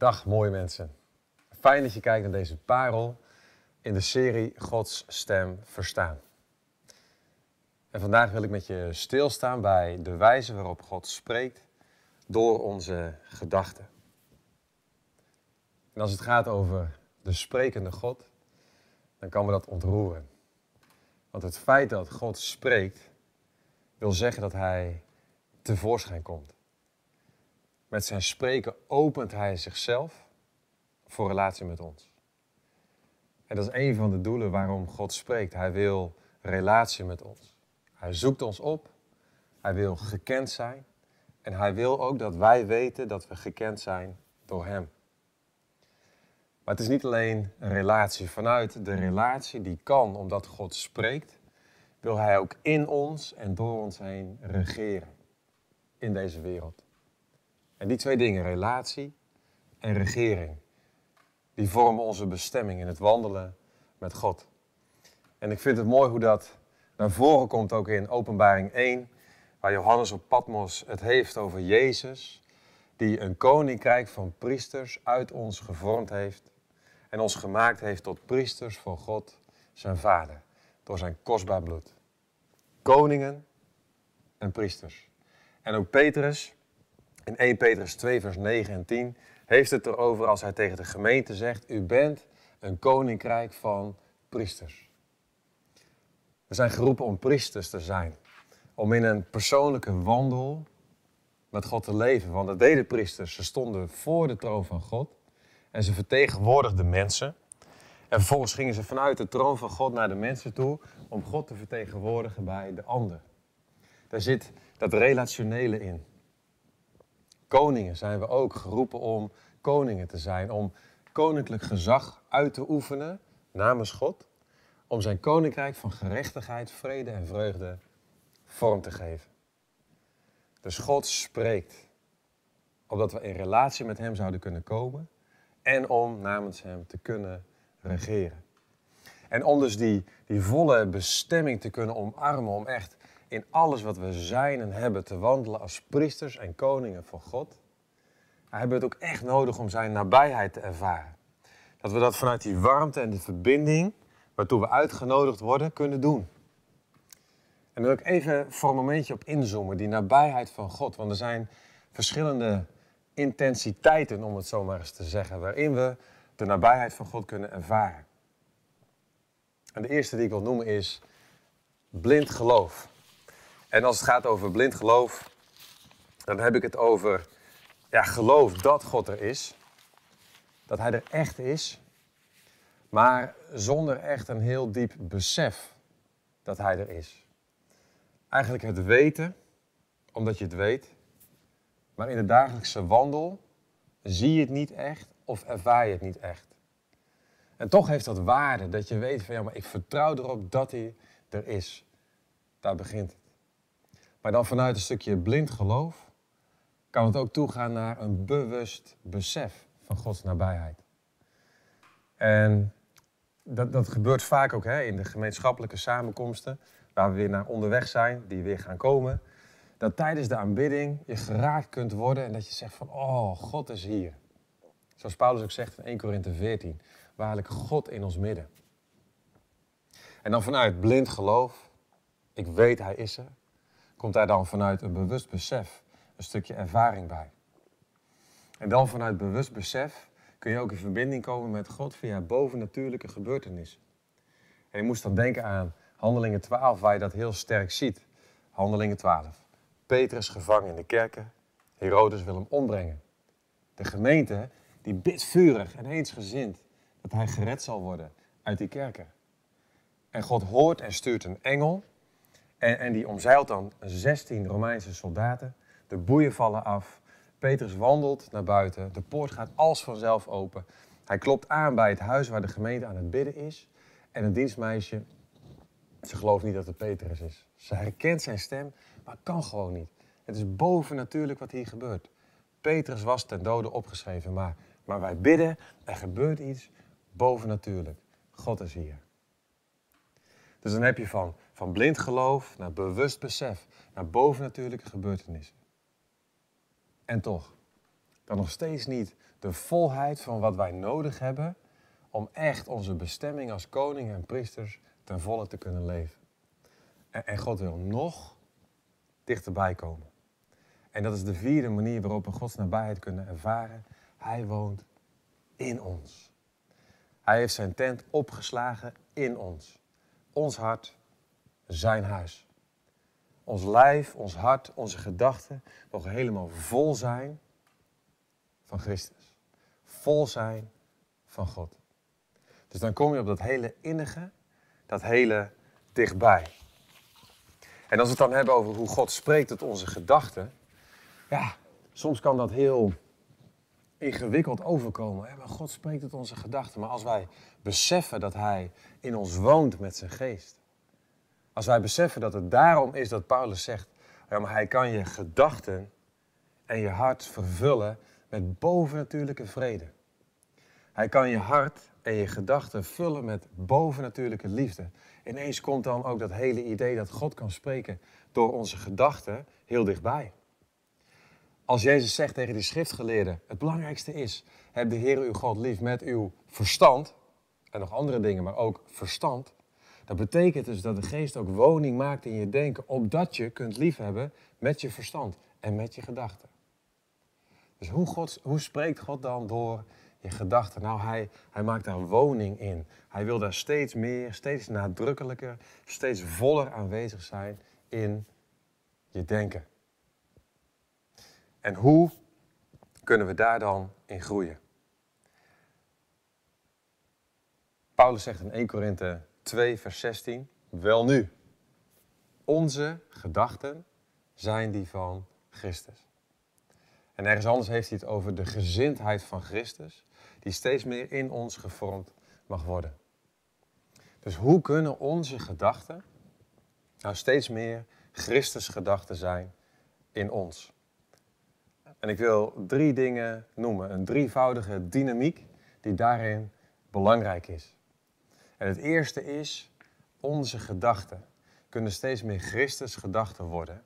Dag mooie mensen. Fijn dat je kijkt naar deze parel in de serie Gods stem verstaan. En vandaag wil ik met je stilstaan bij de wijze waarop God spreekt door onze gedachten. En als het gaat over de sprekende God, dan kan me dat ontroeren. Want het feit dat God spreekt, wil zeggen dat Hij tevoorschijn komt. Met zijn spreken opent Hij zichzelf voor relatie met ons. En dat is een van de doelen waarom God spreekt. Hij wil relatie met ons. Hij zoekt ons op. Hij wil gekend zijn. En hij wil ook dat wij weten dat we gekend zijn door Hem. Maar het is niet alleen een relatie. Vanuit de relatie die kan omdat God spreekt, wil Hij ook in ons en door ons heen regeren in deze wereld. En die twee dingen, relatie en regering, die vormen onze bestemming in het wandelen met God. En ik vind het mooi hoe dat naar voren komt ook in Openbaring 1, waar Johannes op Patmos het heeft over Jezus, die een koninkrijk van priesters uit ons gevormd heeft en ons gemaakt heeft tot priesters voor God, zijn Vader, door zijn kostbaar bloed. Koningen en priesters. En ook Petrus, in 1 Petrus 2, vers 9 en 10, heeft het erover als hij tegen de gemeente zegt, u bent een koninkrijk van priesters. We zijn geroepen om priesters te zijn. Om in een persoonlijke wandel met God te leven. Want dat deden priesters. Ze stonden voor de troon van God. En ze vertegenwoordigden mensen. En vervolgens gingen ze vanuit de troon van God naar de mensen toe. Om God te vertegenwoordigen bij de ander. Daar zit dat relationele in. Koningen zijn we ook geroepen om koningen te zijn. Om koninklijk gezag uit te oefenen namens God om zijn koninkrijk van gerechtigheid, vrede en vreugde vorm te geven. Dus God spreekt, opdat we in relatie met Hem zouden kunnen komen en om namens Hem te kunnen regeren. En om dus die, die volle bestemming te kunnen omarmen, om echt in alles wat we zijn en hebben te wandelen als priesters en koningen van God, hebben we het ook echt nodig om Zijn nabijheid te ervaren. Dat we dat vanuit die warmte en de verbinding waartoe we uitgenodigd worden, kunnen doen. En dan wil ik even voor een momentje op inzoomen, die nabijheid van God. Want er zijn verschillende intensiteiten, om het zo maar eens te zeggen, waarin we de nabijheid van God kunnen ervaren. En de eerste die ik wil noemen is blind geloof. En als het gaat over blind geloof, dan heb ik het over ja, geloof dat God er is. Dat Hij er echt is maar zonder echt een heel diep besef dat Hij er is. Eigenlijk het weten, omdat je het weet, maar in de dagelijkse wandel zie je het niet echt of ervaar je het niet echt. En toch heeft dat waarde dat je weet van ja, maar ik vertrouw erop dat hij er is. Daar begint. Maar dan vanuit een stukje blind geloof kan het ook toegaan naar een bewust besef van Gods nabijheid. En dat, dat gebeurt vaak ook hè, in de gemeenschappelijke samenkomsten, waar we weer naar onderweg zijn, die weer gaan komen. Dat tijdens de aanbidding je geraakt kunt worden en dat je zegt van, oh, God is hier. Zoals Paulus ook zegt in 1 Korinthe 14, waarlijk God in ons midden. En dan vanuit blind geloof, ik weet hij is er, komt daar dan vanuit een bewust besef een stukje ervaring bij. En dan vanuit bewust besef kun je ook in verbinding komen met God via bovennatuurlijke gebeurtenissen. En je moest dan denken aan Handelingen 12, waar je dat heel sterk ziet. Handelingen 12. Petrus gevangen in de kerken. Herodes wil hem ombrengen. De gemeente die bidt vurig en eensgezind dat hij gered zal worden uit die kerken. En God hoort en stuurt een engel. En, en die omzeilt dan 16 Romeinse soldaten. De boeien vallen af. Petrus wandelt naar buiten. De poort gaat als vanzelf open. Hij klopt aan bij het huis waar de gemeente aan het bidden is. En een dienstmeisje, ze gelooft niet dat het Petrus is. Ze herkent zijn stem, maar kan gewoon niet. Het is bovennatuurlijk wat hier gebeurt. Petrus was ten dode opgeschreven, maar, maar wij bidden, er gebeurt iets bovennatuurlijk. God is hier. Dus dan heb je van, van blind geloof naar bewust besef, naar bovennatuurlijke gebeurtenissen. En toch, dan nog steeds niet de volheid van wat wij nodig hebben om echt onze bestemming als koning en priesters ten volle te kunnen leven. En, en God wil nog dichterbij komen. En dat is de vierde manier waarop we Gods nabijheid kunnen ervaren. Hij woont in ons. Hij heeft zijn tent opgeslagen in ons. Ons hart, zijn huis. Ons lijf, ons hart, onze gedachten mogen helemaal vol zijn van Christus. Vol zijn van God. Dus dan kom je op dat hele innige, dat hele dichtbij. En als we het dan hebben over hoe God spreekt tot onze gedachten, ja, soms kan dat heel ingewikkeld overkomen. Maar God spreekt tot onze gedachten. Maar als wij beseffen dat Hij in ons woont met zijn geest. Als wij beseffen dat het daarom is dat Paulus zegt, ja, maar Hij kan je gedachten en je hart vervullen met bovennatuurlijke vrede. Hij kan je hart en je gedachten vullen met bovennatuurlijke liefde. Ineens komt dan ook dat hele idee dat God kan spreken door onze gedachten heel dichtbij. Als Jezus zegt tegen die schriftgeleerden, het belangrijkste is, heb de Heer uw God lief met uw verstand, en nog andere dingen, maar ook verstand. Dat betekent dus dat de geest ook woning maakt in je denken, opdat je kunt liefhebben met je verstand en met je gedachten. Dus hoe, God, hoe spreekt God dan door je gedachten? Nou, hij, hij maakt daar woning in. Hij wil daar steeds meer, steeds nadrukkelijker, steeds voller aanwezig zijn in je denken. En hoe kunnen we daar dan in groeien? Paulus zegt in 1 Korinthe 2, vers 16, wel nu, onze gedachten zijn die van Christus. En ergens anders heeft hij het over de gezindheid van Christus, die steeds meer in ons gevormd mag worden. Dus hoe kunnen onze gedachten nou steeds meer Christus gedachten zijn in ons? En ik wil drie dingen noemen, een drievoudige dynamiek die daarin belangrijk is. En het eerste is, onze gedachten kunnen steeds meer Christus gedachten worden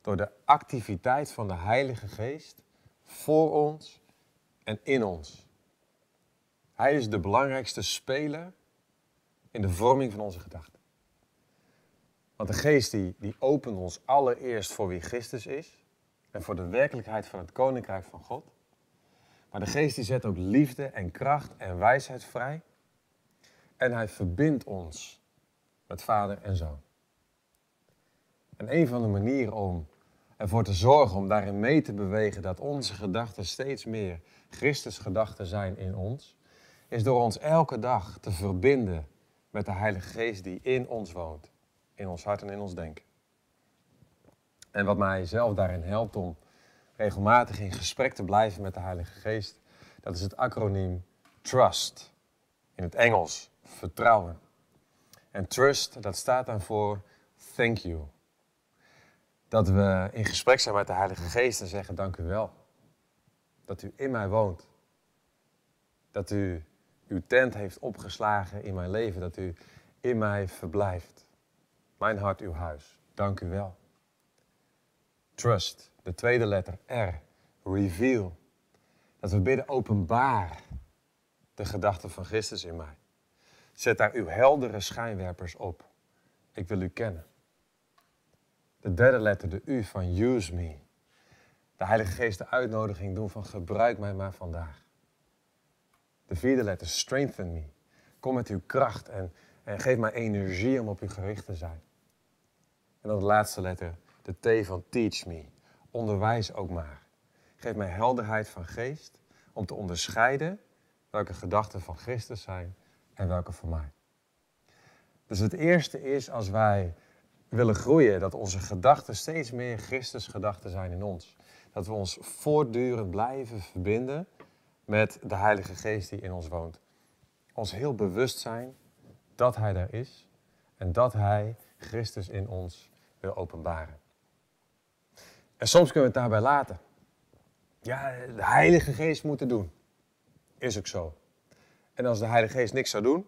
door de activiteit van de Heilige Geest voor ons en in ons. Hij is de belangrijkste speler in de vorming van onze gedachten. Want de geest die, die opent ons allereerst voor wie Christus is en voor de werkelijkheid van het koninkrijk van God. Maar de geest die zet ook liefde en kracht en wijsheid vrij. En hij verbindt ons met vader en zoon. En een van de manieren om ervoor te zorgen, om daarin mee te bewegen dat onze gedachten steeds meer Christus gedachten zijn in ons, is door ons elke dag te verbinden met de Heilige Geest die in ons woont, in ons hart en in ons denken. En wat mij zelf daarin helpt om regelmatig in gesprek te blijven met de Heilige Geest, dat is het acroniem TRUST. In het Engels, vertrouwen. En trust, dat staat dan voor thank you. Dat we in gesprek zijn met de Heilige Geest en zeggen dank u wel. Dat u in mij woont. Dat u uw tent heeft opgeslagen in mijn leven. Dat u in mij verblijft. Mijn hart, uw huis. Dank u wel. Trust, de tweede letter R. Reveal. Dat we bidden openbaar de gedachten van Christus in mij. Zet daar uw heldere schijnwerpers op. Ik wil u kennen. De derde letter, de U van use me. De Heilige Geest de uitnodiging doen van gebruik mij maar vandaag. De vierde letter, strengthen me. Kom met uw kracht en, en geef mij energie om op u gericht te zijn. En dan de laatste letter, de T van teach me. Onderwijs ook maar. Geef mij helderheid van geest om te onderscheiden welke gedachten van Christus zijn en welke van mij. Dus het eerste is als wij willen groeien, dat onze gedachten steeds meer Christus gedachten zijn in ons. Dat we ons voortdurend blijven verbinden met de Heilige Geest die in ons woont. Ons heel bewust zijn dat Hij daar is en dat Hij Christus in ons wil openbaren. En soms kunnen we het daarbij laten. Ja, de Heilige Geest moet het doen. Is ook zo. En als de Heilige Geest niks zou doen,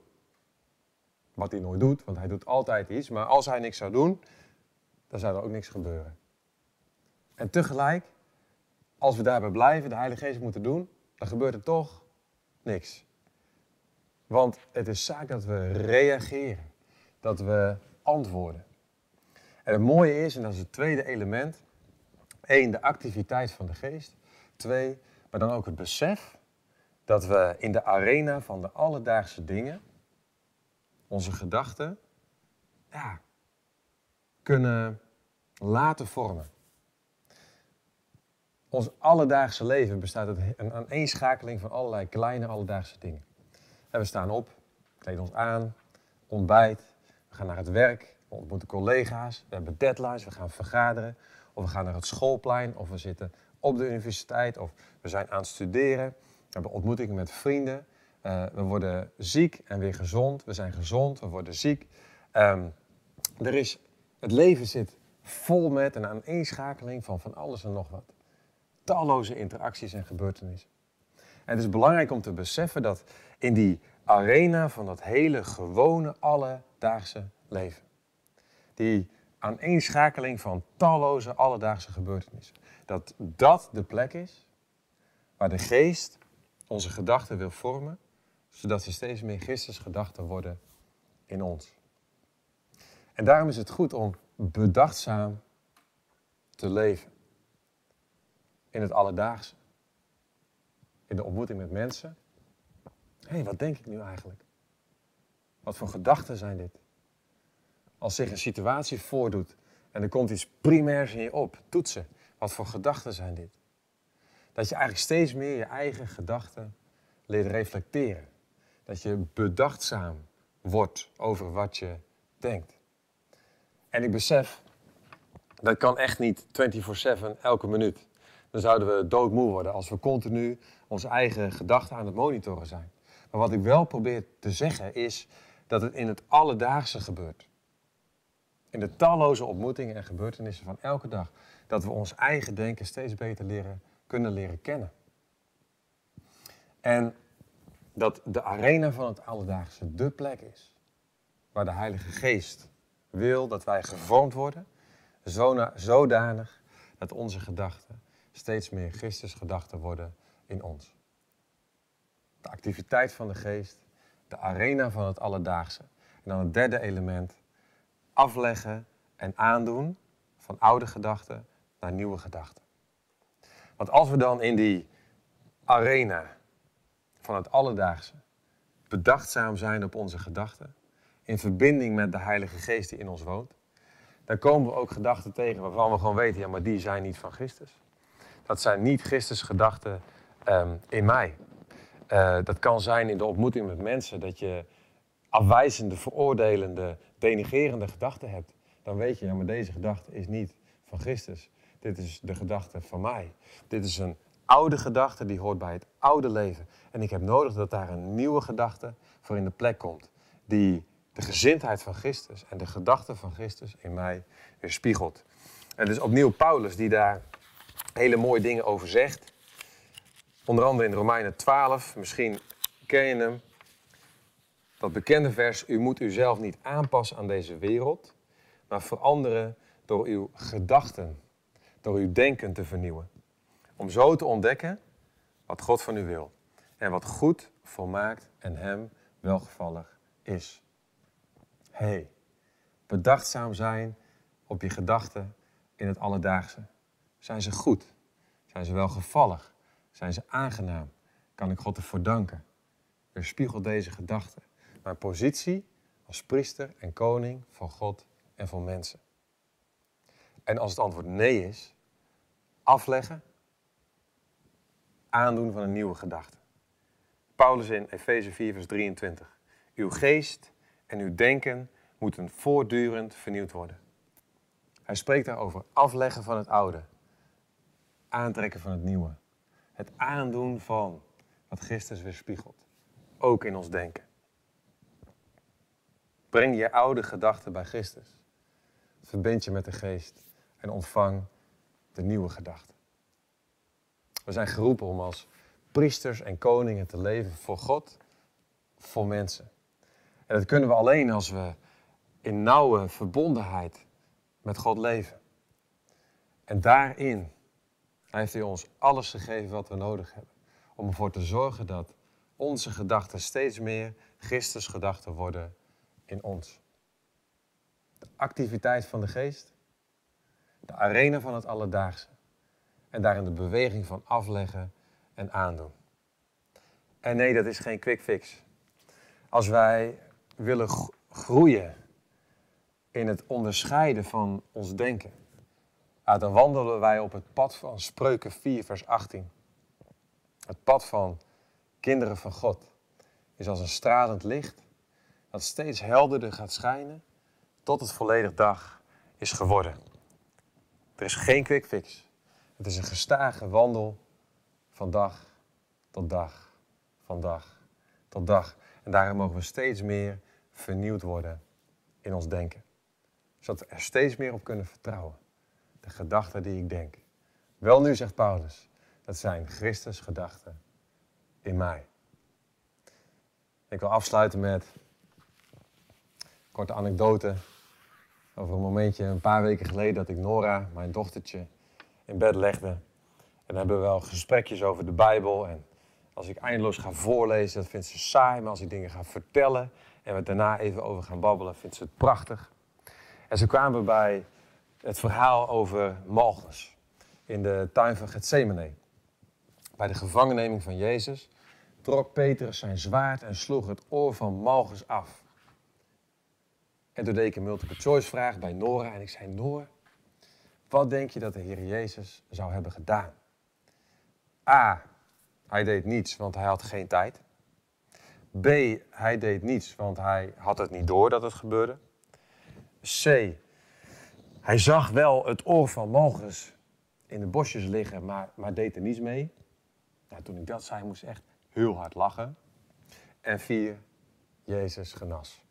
wat hij nooit doet, want hij doet altijd iets, maar als hij niks zou doen, dan zou er ook niks gebeuren. En tegelijk, als we daarbij blijven, de Heilige Geest moeten doen, dan gebeurt er toch niks. Want het is zaak dat we reageren, dat we antwoorden. En het mooie is, en dat is het tweede element, één, de activiteit van de geest. Twee, maar dan ook het besef dat we in de arena van de alledaagse dingen onze gedachten ja, kunnen laten vormen. Ons alledaagse leven bestaat uit een aaneenschakeling van allerlei kleine alledaagse dingen. En we staan op, kleden ons aan, ontbijt, we gaan naar het werk, we ontmoeten collega's, we hebben deadlines, we gaan vergaderen, of we gaan naar het schoolplein, of we zitten op de universiteit, of we zijn aan het studeren, we hebben ontmoetingen met vrienden, uh, we worden ziek en weer gezond, we zijn gezond, we worden ziek. Um, er is, het leven zit vol met een aaneenschakeling van van alles en nog wat. Talloze interacties en gebeurtenissen. En het is belangrijk om te beseffen dat in die arena van dat hele gewone alledaagse leven, die aaneenschakeling van talloze alledaagse gebeurtenissen, dat dat de plek is waar de geest onze gedachten wil vormen, zodat ze steeds meer geestesgedachten worden in ons. En daarom is het goed om bedachtzaam te leven. In het alledaagse. In de ontmoeting met mensen. Hé, hey, wat denk ik nu eigenlijk? Wat voor gedachten zijn dit? Als zich een situatie voordoet en er komt iets primairs in je op, toetsen. Wat voor gedachten zijn dit? Dat je eigenlijk steeds meer je eigen gedachten leert reflecteren. Dat je bedachtzaam wordt over wat je denkt. En ik besef, dat kan echt niet 24/7 elke minuut. Dan zouden we doodmoe worden als we continu onze eigen gedachten aan het monitoren zijn. Maar wat ik wel probeer te zeggen is dat het in het alledaagse gebeurt. In de talloze ontmoetingen en gebeurtenissen van elke dag. Dat we ons eigen denken steeds beter leren, kunnen leren kennen. En dat de arena van het alledaagse de plek is waar de Heilige Geest wil dat wij gevormd worden, zodanig dat onze gedachten steeds meer Christusgedachten worden in ons. De activiteit van de geest, de arena van het alledaagse. En dan het derde element, afleggen en aandoen van oude gedachten naar nieuwe gedachten. Want als we dan in die arena van het alledaagse bedachtzaam zijn op onze gedachten, in verbinding met de Heilige Geest die in ons woont, dan komen we ook gedachten tegen waarvan we gewoon weten, ja, maar die zijn niet van Christus. Dat zijn niet Christus gedachten um, in mij. Uh, dat kan zijn in de ontmoeting met mensen, dat je afwijzende, veroordelende, denigerende gedachten hebt. Dan weet je, ja, maar deze gedachte is niet van Christus. Dit is de gedachte van mij. Dit is een oude gedachte die hoort bij het oude leven. En ik heb nodig dat daar een nieuwe gedachte voor in de plek komt. Die de gezindheid van Christus en de gedachte van Christus in mij weerspiegelt. En dus opnieuw Paulus die daar hele mooie dingen over zegt. Onder andere in Romeinen 12, misschien ken je hem. Dat bekende vers, u moet uzelf niet aanpassen aan deze wereld, maar veranderen door uw gedachten, door uw denken te vernieuwen. Om zo te ontdekken wat God van u wil en wat goed, volmaakt en hem welgevallig is hey, bedachtzaam zijn op je gedachten in het alledaagse. Zijn ze goed? Zijn ze welgevallig? Zijn ze aangenaam? Kan ik God ervoor danken? Weerspiegelt deze gedachte mijn positie als priester en koning van God en van mensen? En als het antwoord nee is, afleggen, aandoen van een nieuwe gedachte. Paulus in Efeze 4, vers 23. Uw geest en uw denken moeten voortdurend vernieuwd worden. Hij spreekt daarover afleggen van het oude, aantrekken van het nieuwe. Het aandoen van wat Christus weerspiegelt, ook in ons denken. Breng je oude gedachten bij Christus. Verbind je met de geest en ontvang de nieuwe gedachten. We zijn geroepen om als priesters en koningen te leven voor God, voor mensen. En dat kunnen we alleen als we in nauwe verbondenheid met God leven. En daarin heeft hij ons alles gegeven wat we nodig hebben. om ervoor te zorgen dat onze gedachten steeds meer Christus gedachten worden in ons. De activiteit van de geest, de arena van het alledaagse en daarin de beweging van afleggen en aandoen. En nee, dat is geen quick fix. Als wij willen groeien in het onderscheiden van ons denken, dan wandelen wij op het pad van Spreuken 4, vers 18. Het pad van kinderen van God is als een stralend licht dat steeds helderder gaat schijnen tot het volledig dag is geworden. Er is geen quick fix. Het is een gestage wandel van dag tot dag, van dag tot dag. En daarom mogen we steeds meer vernieuwd worden in ons denken. Zodat we er steeds meer op kunnen vertrouwen. De gedachten die ik denk. Wel nu, zegt Paulus, dat zijn Christus gedachten in mij. Ik wil afsluiten met een korte anekdote over een momentje een paar weken geleden dat ik Nora, mijn dochtertje, in bed legde. En dan hebben we wel gesprekjes over de Bijbel. En als ik eindeloos ga voorlezen, dat vindt ze saai. Maar als ik dingen ga vertellen en we daarna even over gaan babbelen, vindt ze het prachtig. En ze kwamen bij het verhaal over Malchus in de tuin van Gethsemane. Bij de gevangenneming van Jezus trok Petrus zijn zwaard en sloeg het oor van Malchus af. En toen deed ik een multiple choice vraag bij Nora en ik zei, Nora, wat denk je dat de Heer Jezus zou hebben gedaan? A, hij deed niets, want hij had geen tijd. B, hij deed niets, want hij had het niet door dat het gebeurde. C, hij zag wel het oor van Malchus in de bosjes liggen, maar, maar deed er niets mee. Nou, toen ik dat zei, moest ik echt heel hard lachen. En vier, Jezus genas.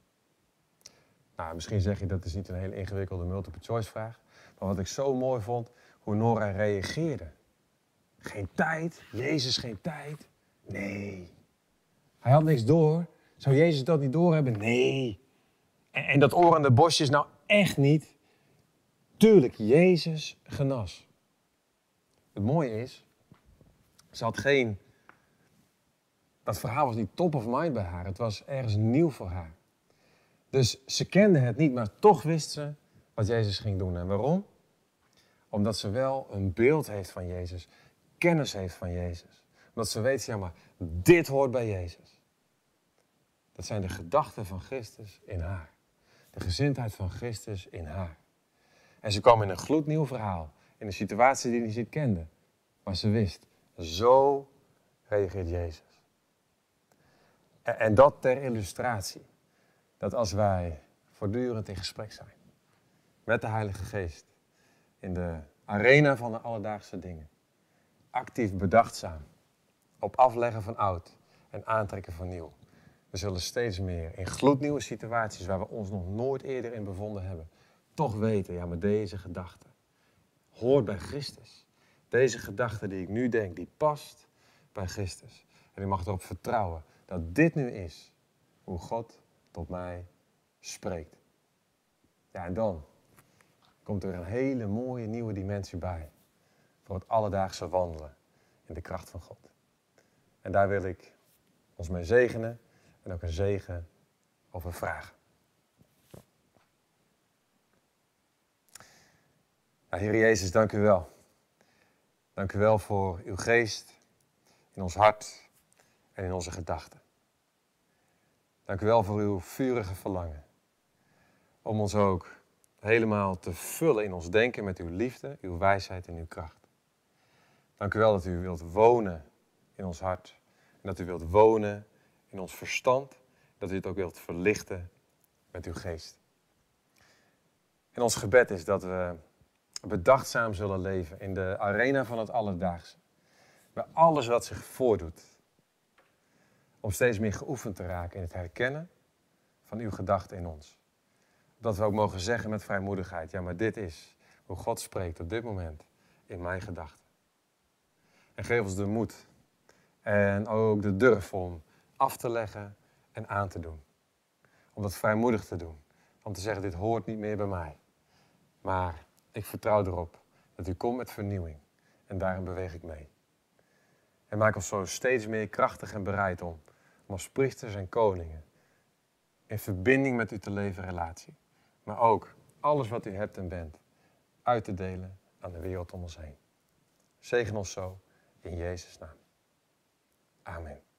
Nou, misschien zeg je dat is niet een hele ingewikkelde multiple choice vraag. Maar wat ik zo mooi vond, hoe Nora reageerde. Geen tijd, Jezus geen tijd. Nee. Hij had niks door. Zou Jezus dat niet doorhebben? Nee. En, en dat oor aan de bosjes nou echt niet. Tuurlijk, Jezus genas. Het mooie is, ze had geen. Dat verhaal was niet top of mind bij haar. Het was ergens nieuw voor haar. Dus ze kende het niet, maar toch wist ze wat Jezus ging doen. En waarom? Omdat ze wel een beeld heeft van Jezus, kennis heeft van Jezus. Omdat ze weet, ja maar, dit hoort bij Jezus. Dat zijn de gedachten van Christus in haar. De gezindheid van Christus in haar. En ze kwam in een gloednieuw verhaal. In een situatie die ze niet kende. Maar ze wist, zo reageert Jezus. En dat ter illustratie. Dat als wij voortdurend in gesprek zijn met de Heilige Geest. In de arena van de alledaagse dingen. Actief bedachtzaam. Op afleggen van oud en aantrekken van nieuw. We zullen steeds meer in gloednieuwe situaties waar we ons nog nooit eerder in bevonden hebben, toch weten, ja, maar deze gedachte hoort bij Christus. Deze gedachte die ik nu denk, die past bij Christus. En ik mag erop vertrouwen dat dit nu is hoe God tot mij spreekt. Ja, en dan komt er een hele mooie nieuwe dimensie bij voor het alledaagse wandelen in de kracht van God. En daar wil ik ons mee zegenen en ook een zegen over vragen. Nou, Heer Jezus, dank u wel. Dank u wel voor uw geest in ons hart en in onze gedachten. Dank u wel voor uw vurige verlangen. Om ons ook helemaal te vullen in ons denken met uw liefde, uw wijsheid en uw kracht. Dank u wel dat u wilt wonen in ons hart. En dat u wilt wonen in ons verstand. Dat u het ook wilt verlichten met uw geest. En ons gebed is dat we bedachtzaam zullen leven in de arena van het alledaagse. Bij alles wat zich voordoet. Om steeds meer geoefend te raken in het herkennen van uw gedachten in ons. Dat we ook mogen zeggen met vrijmoedigheid, ja maar dit is hoe God spreekt op dit moment in mijn gedachten. En geef ons de moed en ook de durf om af te leggen en aan te doen. Om dat vrijmoedig te doen. Om te zeggen, dit hoort niet meer bij mij. Maar ik vertrouw erop dat u komt met vernieuwing. En daarin beweeg ik mee. En maak ons zo steeds meer krachtig en bereid om, als priesters en koningen in verbinding met u te leven relatie. Maar ook alles wat u hebt en bent uit te delen aan de wereld om ons heen. Zegen ons zo in Jezus' naam. Amen.